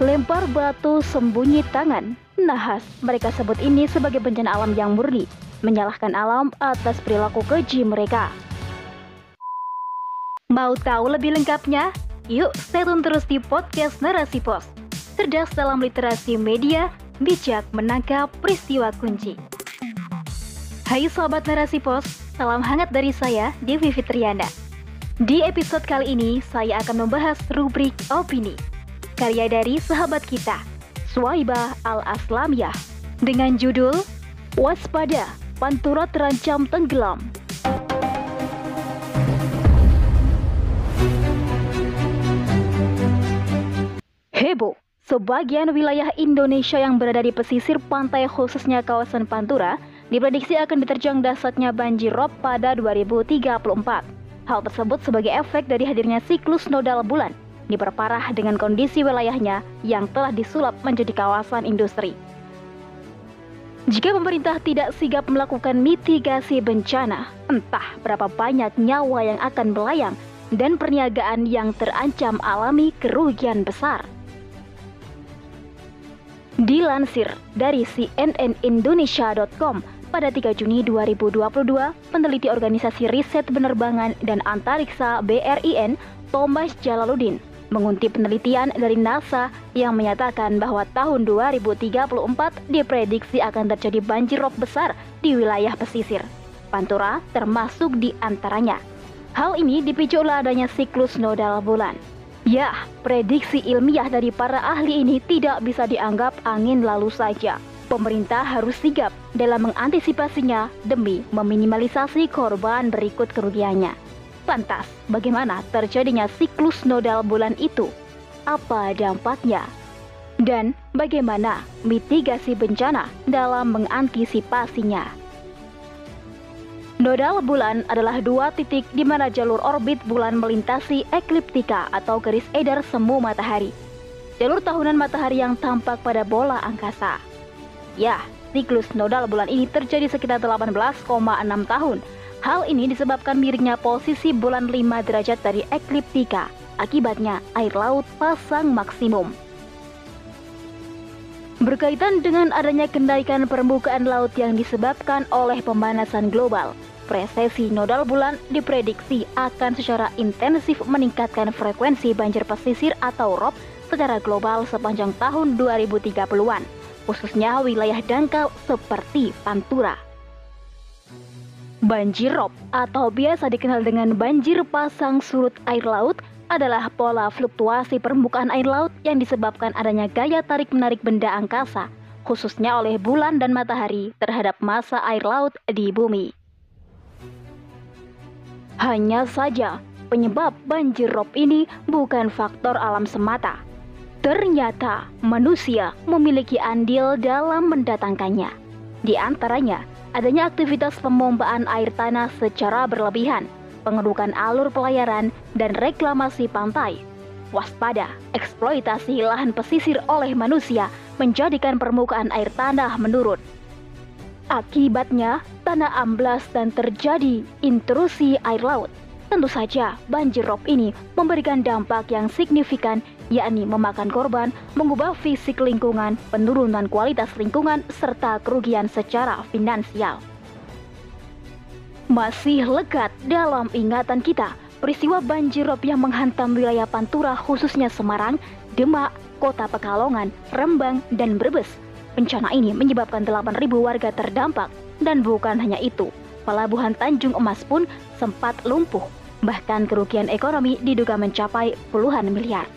Lempar batu sembunyi tangan. Nahas, mereka sebut ini sebagai bencana alam yang murni, menyalahkan alam atas perilaku keji mereka. Mau tahu lebih lengkapnya? Yuk, stay tune terus di podcast Narasi Pos. Cerdas dalam literasi media, bijak menangkap peristiwa kunci. Hai sobat Narasi Pos, salam hangat dari saya, Devi Fitriana. Di episode kali ini, saya akan membahas rubrik opini karya dari sahabat kita, Swaibah Al-Aslamiyah, dengan judul Waspada, Pantura Terancam Tenggelam. Heboh, sebagian wilayah Indonesia yang berada di pesisir pantai khususnya kawasan Pantura diprediksi akan diterjang dasarnya banjir rob pada 2034. Hal tersebut sebagai efek dari hadirnya siklus nodal bulan diperparah dengan kondisi wilayahnya yang telah disulap menjadi kawasan industri. Jika pemerintah tidak sigap melakukan mitigasi bencana, entah berapa banyak nyawa yang akan melayang dan perniagaan yang terancam alami kerugian besar. Dilansir dari cnnindonesia.com pada 3 Juni 2022, peneliti organisasi riset penerbangan dan antariksa BRIN Thomas Jalaluddin mengutip penelitian dari NASA yang menyatakan bahwa tahun 2034 diprediksi akan terjadi banjir rob besar di wilayah pesisir. Pantura termasuk di antaranya. Hal ini dipicu oleh adanya siklus nodal bulan. Ya, prediksi ilmiah dari para ahli ini tidak bisa dianggap angin lalu saja. Pemerintah harus sigap dalam mengantisipasinya demi meminimalisasi korban berikut kerugiannya. Lantas, bagaimana terjadinya siklus nodal bulan itu? Apa dampaknya? Dan bagaimana mitigasi bencana dalam mengantisipasinya? Nodal bulan adalah dua titik di mana jalur orbit bulan melintasi ekliptika atau garis edar semu matahari. Jalur tahunan matahari yang tampak pada bola angkasa. Ya, siklus nodal bulan ini terjadi sekitar 18,6 tahun Hal ini disebabkan miringnya posisi bulan 5 derajat dari ekliptika. Akibatnya, air laut pasang maksimum. Berkaitan dengan adanya kenaikan permukaan laut yang disebabkan oleh pemanasan global, presesi nodal bulan diprediksi akan secara intensif meningkatkan frekuensi banjir pesisir atau ROB secara global sepanjang tahun 2030-an, khususnya wilayah dangkal seperti Pantura. Banjir rob atau biasa dikenal dengan banjir pasang surut air laut adalah pola fluktuasi permukaan air laut yang disebabkan adanya gaya tarik-menarik benda angkasa, khususnya oleh bulan dan matahari terhadap masa air laut di bumi. Hanya saja, penyebab banjir rob ini bukan faktor alam semata. Ternyata manusia memiliki andil dalam mendatangkannya. Di antaranya, adanya aktivitas pemompaan air tanah secara berlebihan, pengerukan alur pelayaran, dan reklamasi pantai. Waspada, eksploitasi lahan pesisir oleh manusia menjadikan permukaan air tanah menurun. Akibatnya, tanah amblas dan terjadi intrusi air laut. Tentu saja, banjir rob ini memberikan dampak yang signifikan yakni memakan korban, mengubah fisik lingkungan, penurunan kualitas lingkungan, serta kerugian secara finansial. Masih lekat dalam ingatan kita, peristiwa banjir rob yang menghantam wilayah Pantura khususnya Semarang, Demak, Kota Pekalongan, Rembang, dan Brebes. Bencana ini menyebabkan 8.000 warga terdampak, dan bukan hanya itu, pelabuhan Tanjung Emas pun sempat lumpuh. Bahkan kerugian ekonomi diduga mencapai puluhan miliar.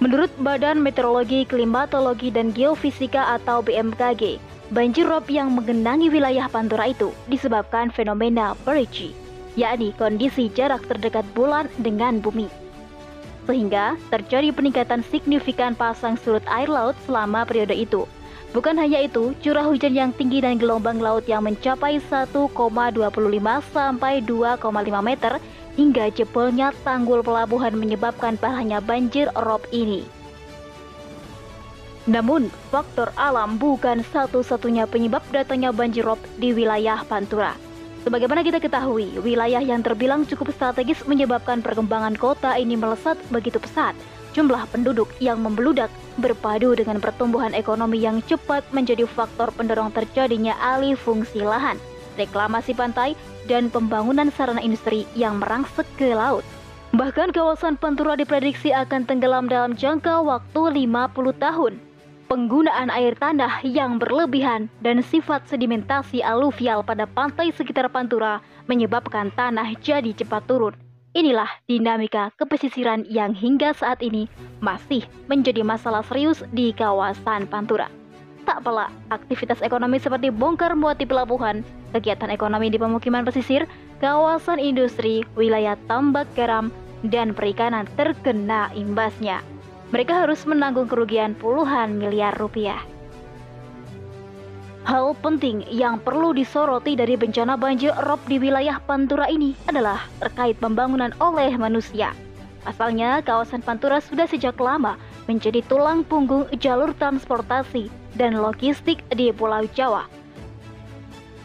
Menurut Badan Meteorologi, Klimatologi, dan Geofisika atau BMKG, banjir rob yang menggenangi wilayah Pantura itu disebabkan fenomena perigee, yakni kondisi jarak terdekat bulan dengan bumi. Sehingga terjadi peningkatan signifikan pasang surut air laut selama periode itu. Bukan hanya itu, curah hujan yang tinggi dan gelombang laut yang mencapai 1,25 sampai 2,5 meter hingga jebolnya tanggul pelabuhan menyebabkan bahaya banjir rob ini. Namun, faktor alam bukan satu-satunya penyebab datangnya banjir rob di wilayah Pantura. Sebagaimana kita ketahui, wilayah yang terbilang cukup strategis menyebabkan perkembangan kota ini melesat begitu pesat, jumlah penduduk yang membeludak berpadu dengan pertumbuhan ekonomi yang cepat menjadi faktor pendorong terjadinya alih fungsi lahan, reklamasi pantai, dan pembangunan sarana industri yang merangsek ke laut. Bahkan kawasan Pantura diprediksi akan tenggelam dalam jangka waktu 50 tahun. Penggunaan air tanah yang berlebihan dan sifat sedimentasi aluvial pada pantai sekitar Pantura menyebabkan tanah jadi cepat turun Inilah dinamika kepesisiran yang hingga saat ini masih menjadi masalah serius di kawasan Pantura. Tak pelak, aktivitas ekonomi seperti bongkar muat di pelabuhan, kegiatan ekonomi di pemukiman pesisir, kawasan industri, wilayah tambak garam, dan perikanan terkena imbasnya. Mereka harus menanggung kerugian puluhan miliar rupiah. Hal penting yang perlu disoroti dari bencana banjir rob di wilayah Pantura ini adalah terkait pembangunan oleh manusia. Pasalnya, kawasan Pantura sudah sejak lama menjadi tulang punggung jalur transportasi dan logistik di Pulau Jawa.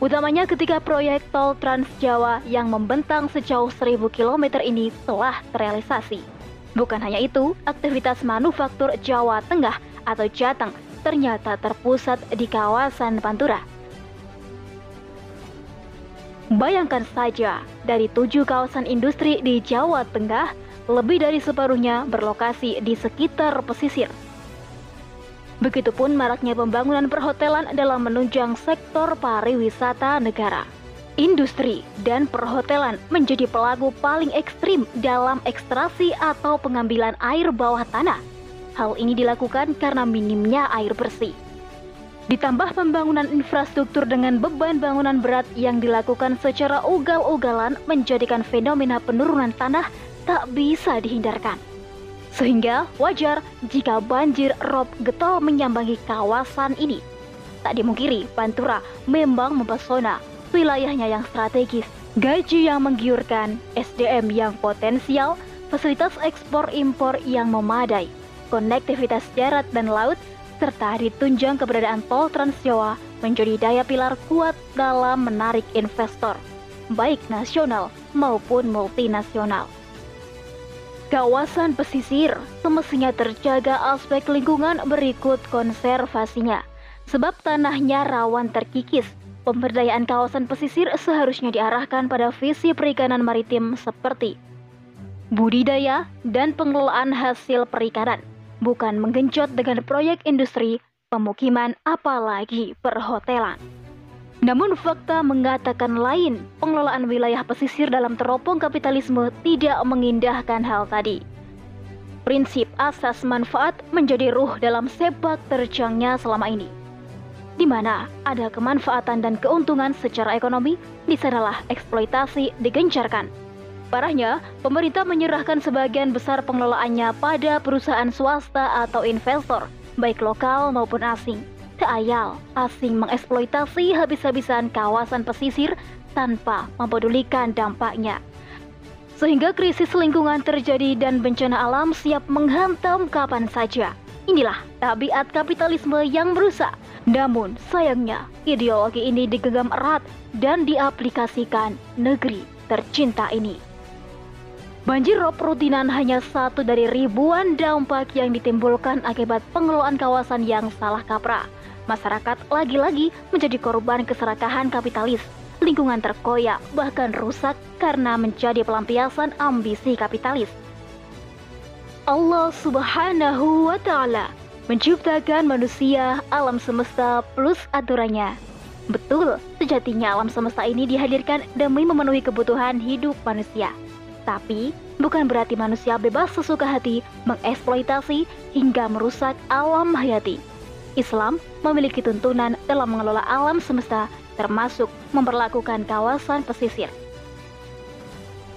Utamanya ketika proyek tol Trans Jawa yang membentang sejauh 1000 km ini telah terrealisasi. Bukan hanya itu, aktivitas manufaktur Jawa Tengah atau Jateng ternyata terpusat di kawasan Pantura. Bayangkan saja, dari tujuh kawasan industri di Jawa Tengah, lebih dari separuhnya berlokasi di sekitar pesisir. Begitupun maraknya pembangunan perhotelan dalam menunjang sektor pariwisata negara. Industri dan perhotelan menjadi pelaku paling ekstrim dalam ekstraksi atau pengambilan air bawah tanah Hal ini dilakukan karena minimnya air bersih. Ditambah pembangunan infrastruktur dengan beban bangunan berat yang dilakukan secara ugal-ugalan menjadikan fenomena penurunan tanah tak bisa dihindarkan. Sehingga wajar jika banjir rob getol menyambangi kawasan ini. Tak dimungkiri, Pantura memang mempesona wilayahnya yang strategis, gaji yang menggiurkan, SDM yang potensial, fasilitas ekspor impor yang memadai, konektivitas darat dan laut, serta ditunjang keberadaan tol Trans Jawa menjadi daya pilar kuat dalam menarik investor, baik nasional maupun multinasional. Kawasan pesisir semestinya terjaga aspek lingkungan berikut konservasinya, sebab tanahnya rawan terkikis. Pemberdayaan kawasan pesisir seharusnya diarahkan pada visi perikanan maritim seperti budidaya dan pengelolaan hasil perikanan, bukan menggenjot dengan proyek industri, pemukiman, apalagi perhotelan. Namun fakta mengatakan lain, pengelolaan wilayah pesisir dalam teropong kapitalisme tidak mengindahkan hal tadi. Prinsip asas manfaat menjadi ruh dalam sepak terjangnya selama ini. Di mana ada kemanfaatan dan keuntungan secara ekonomi, di sanalah eksploitasi digencarkan Parahnya, pemerintah menyerahkan sebagian besar pengelolaannya pada perusahaan swasta atau investor, baik lokal maupun asing. Tak ayal, asing mengeksploitasi habis-habisan kawasan pesisir tanpa mempedulikan dampaknya. Sehingga krisis lingkungan terjadi dan bencana alam siap menghantam kapan saja. Inilah tabiat kapitalisme yang merusak. Namun sayangnya ideologi ini digenggam erat dan diaplikasikan negeri tercinta ini. Banjir rob rutinan hanya satu dari ribuan dampak yang ditimbulkan akibat pengelolaan kawasan yang salah kaprah. Masyarakat lagi-lagi menjadi korban keserakahan kapitalis. Lingkungan terkoyak bahkan rusak karena menjadi pelampiasan ambisi kapitalis. Allah Subhanahu wa taala menciptakan manusia alam semesta plus aturannya. Betul, sejatinya alam semesta ini dihadirkan demi memenuhi kebutuhan hidup manusia. Tapi, bukan berarti manusia bebas sesuka hati mengeksploitasi hingga merusak alam hayati. Islam memiliki tuntunan dalam mengelola alam semesta, termasuk memperlakukan kawasan pesisir.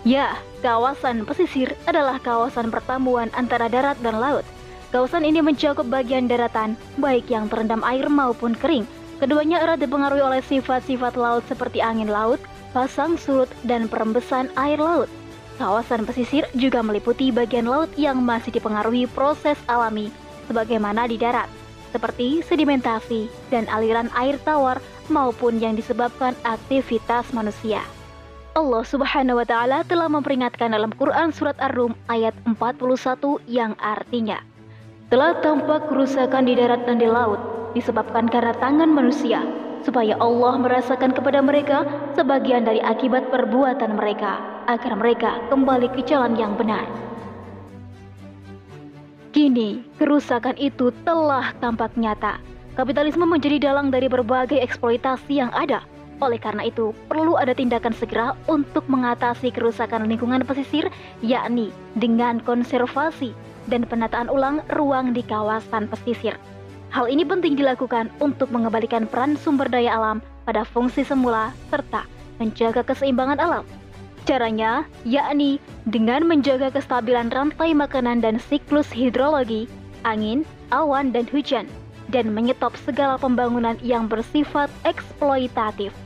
Ya, kawasan pesisir adalah kawasan pertemuan antara darat dan laut. Kawasan ini mencakup bagian daratan, baik yang terendam air maupun kering. Keduanya erat dipengaruhi oleh sifat-sifat laut seperti angin laut, pasang surut, dan perembesan air laut. Kawasan pesisir juga meliputi bagian laut yang masih dipengaruhi proses alami sebagaimana di darat, seperti sedimentasi dan aliran air tawar maupun yang disebabkan aktivitas manusia. Allah Subhanahu wa taala telah memperingatkan dalam Quran surat Ar-Rum ayat 41 yang artinya telah tampak kerusakan di darat dan di laut disebabkan karena tangan manusia supaya Allah merasakan kepada mereka sebagian dari akibat perbuatan mereka agar mereka kembali ke jalan yang benar. Kini, kerusakan itu telah tampak nyata. Kapitalisme menjadi dalang dari berbagai eksploitasi yang ada oleh karena itu, perlu ada tindakan segera untuk mengatasi kerusakan lingkungan pesisir, yakni dengan konservasi dan penataan ulang ruang di kawasan pesisir. Hal ini penting dilakukan untuk mengembalikan peran sumber daya alam pada fungsi semula serta menjaga keseimbangan alam. Caranya yakni dengan menjaga kestabilan rantai makanan dan siklus hidrologi, angin, awan, dan hujan, dan menyetop segala pembangunan yang bersifat eksploitatif.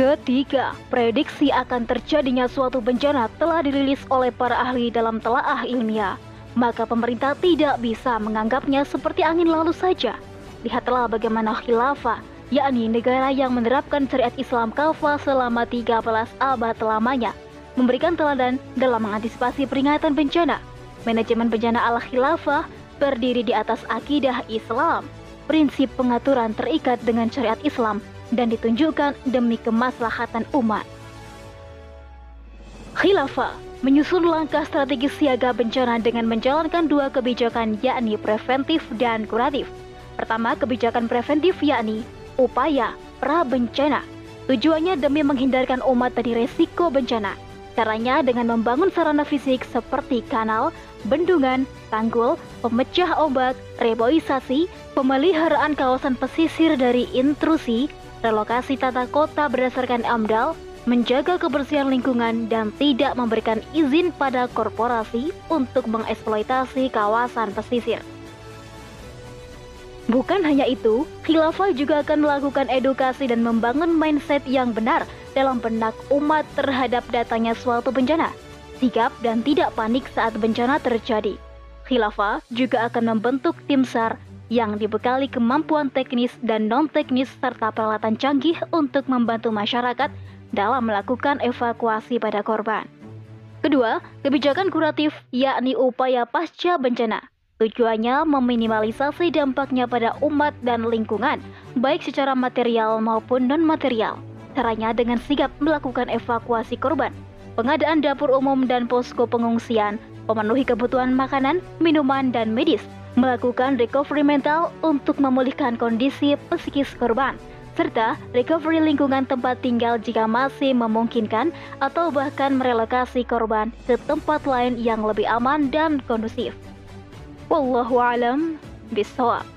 Ketiga, prediksi akan terjadinya suatu bencana telah dirilis oleh para ahli dalam telaah ilmiah. Maka pemerintah tidak bisa menganggapnya seperti angin lalu saja. Lihatlah bagaimana khilafah, yakni negara yang menerapkan syariat Islam kafah selama 13 abad lamanya, memberikan teladan dalam mengantisipasi peringatan bencana. Manajemen bencana ala khilafah berdiri di atas akidah Islam. Prinsip pengaturan terikat dengan syariat Islam dan ditunjukkan demi kemaslahatan umat. Khilafah menyusun langkah strategis siaga bencana dengan menjalankan dua kebijakan yakni preventif dan kuratif. Pertama, kebijakan preventif yakni upaya pra-bencana. Tujuannya demi menghindarkan umat dari resiko bencana. Caranya dengan membangun sarana fisik seperti kanal, bendungan, tanggul, pemecah ombak, reboisasi, pemeliharaan kawasan pesisir dari intrusi, relokasi tata kota berdasarkan AMDAL, menjaga kebersihan lingkungan dan tidak memberikan izin pada korporasi untuk mengeksploitasi kawasan pesisir. Bukan hanya itu, khilafah juga akan melakukan edukasi dan membangun mindset yang benar dalam benak umat terhadap datanya suatu bencana, sigap dan tidak panik saat bencana terjadi. Khilafah juga akan membentuk tim SAR yang dibekali kemampuan teknis dan non-teknis serta peralatan canggih untuk membantu masyarakat dalam melakukan evakuasi pada korban. Kedua, kebijakan kuratif yakni upaya pasca bencana. Tujuannya meminimalisasi dampaknya pada umat dan lingkungan, baik secara material maupun non-material. Caranya dengan sigap melakukan evakuasi korban, pengadaan dapur umum dan posko pengungsian, pemenuhi kebutuhan makanan, minuman, dan medis, melakukan recovery mental untuk memulihkan kondisi psikis korban, serta recovery lingkungan tempat tinggal jika masih memungkinkan atau bahkan merelokasi korban ke tempat lain yang lebih aman dan kondusif. والله أعلم بالصواب.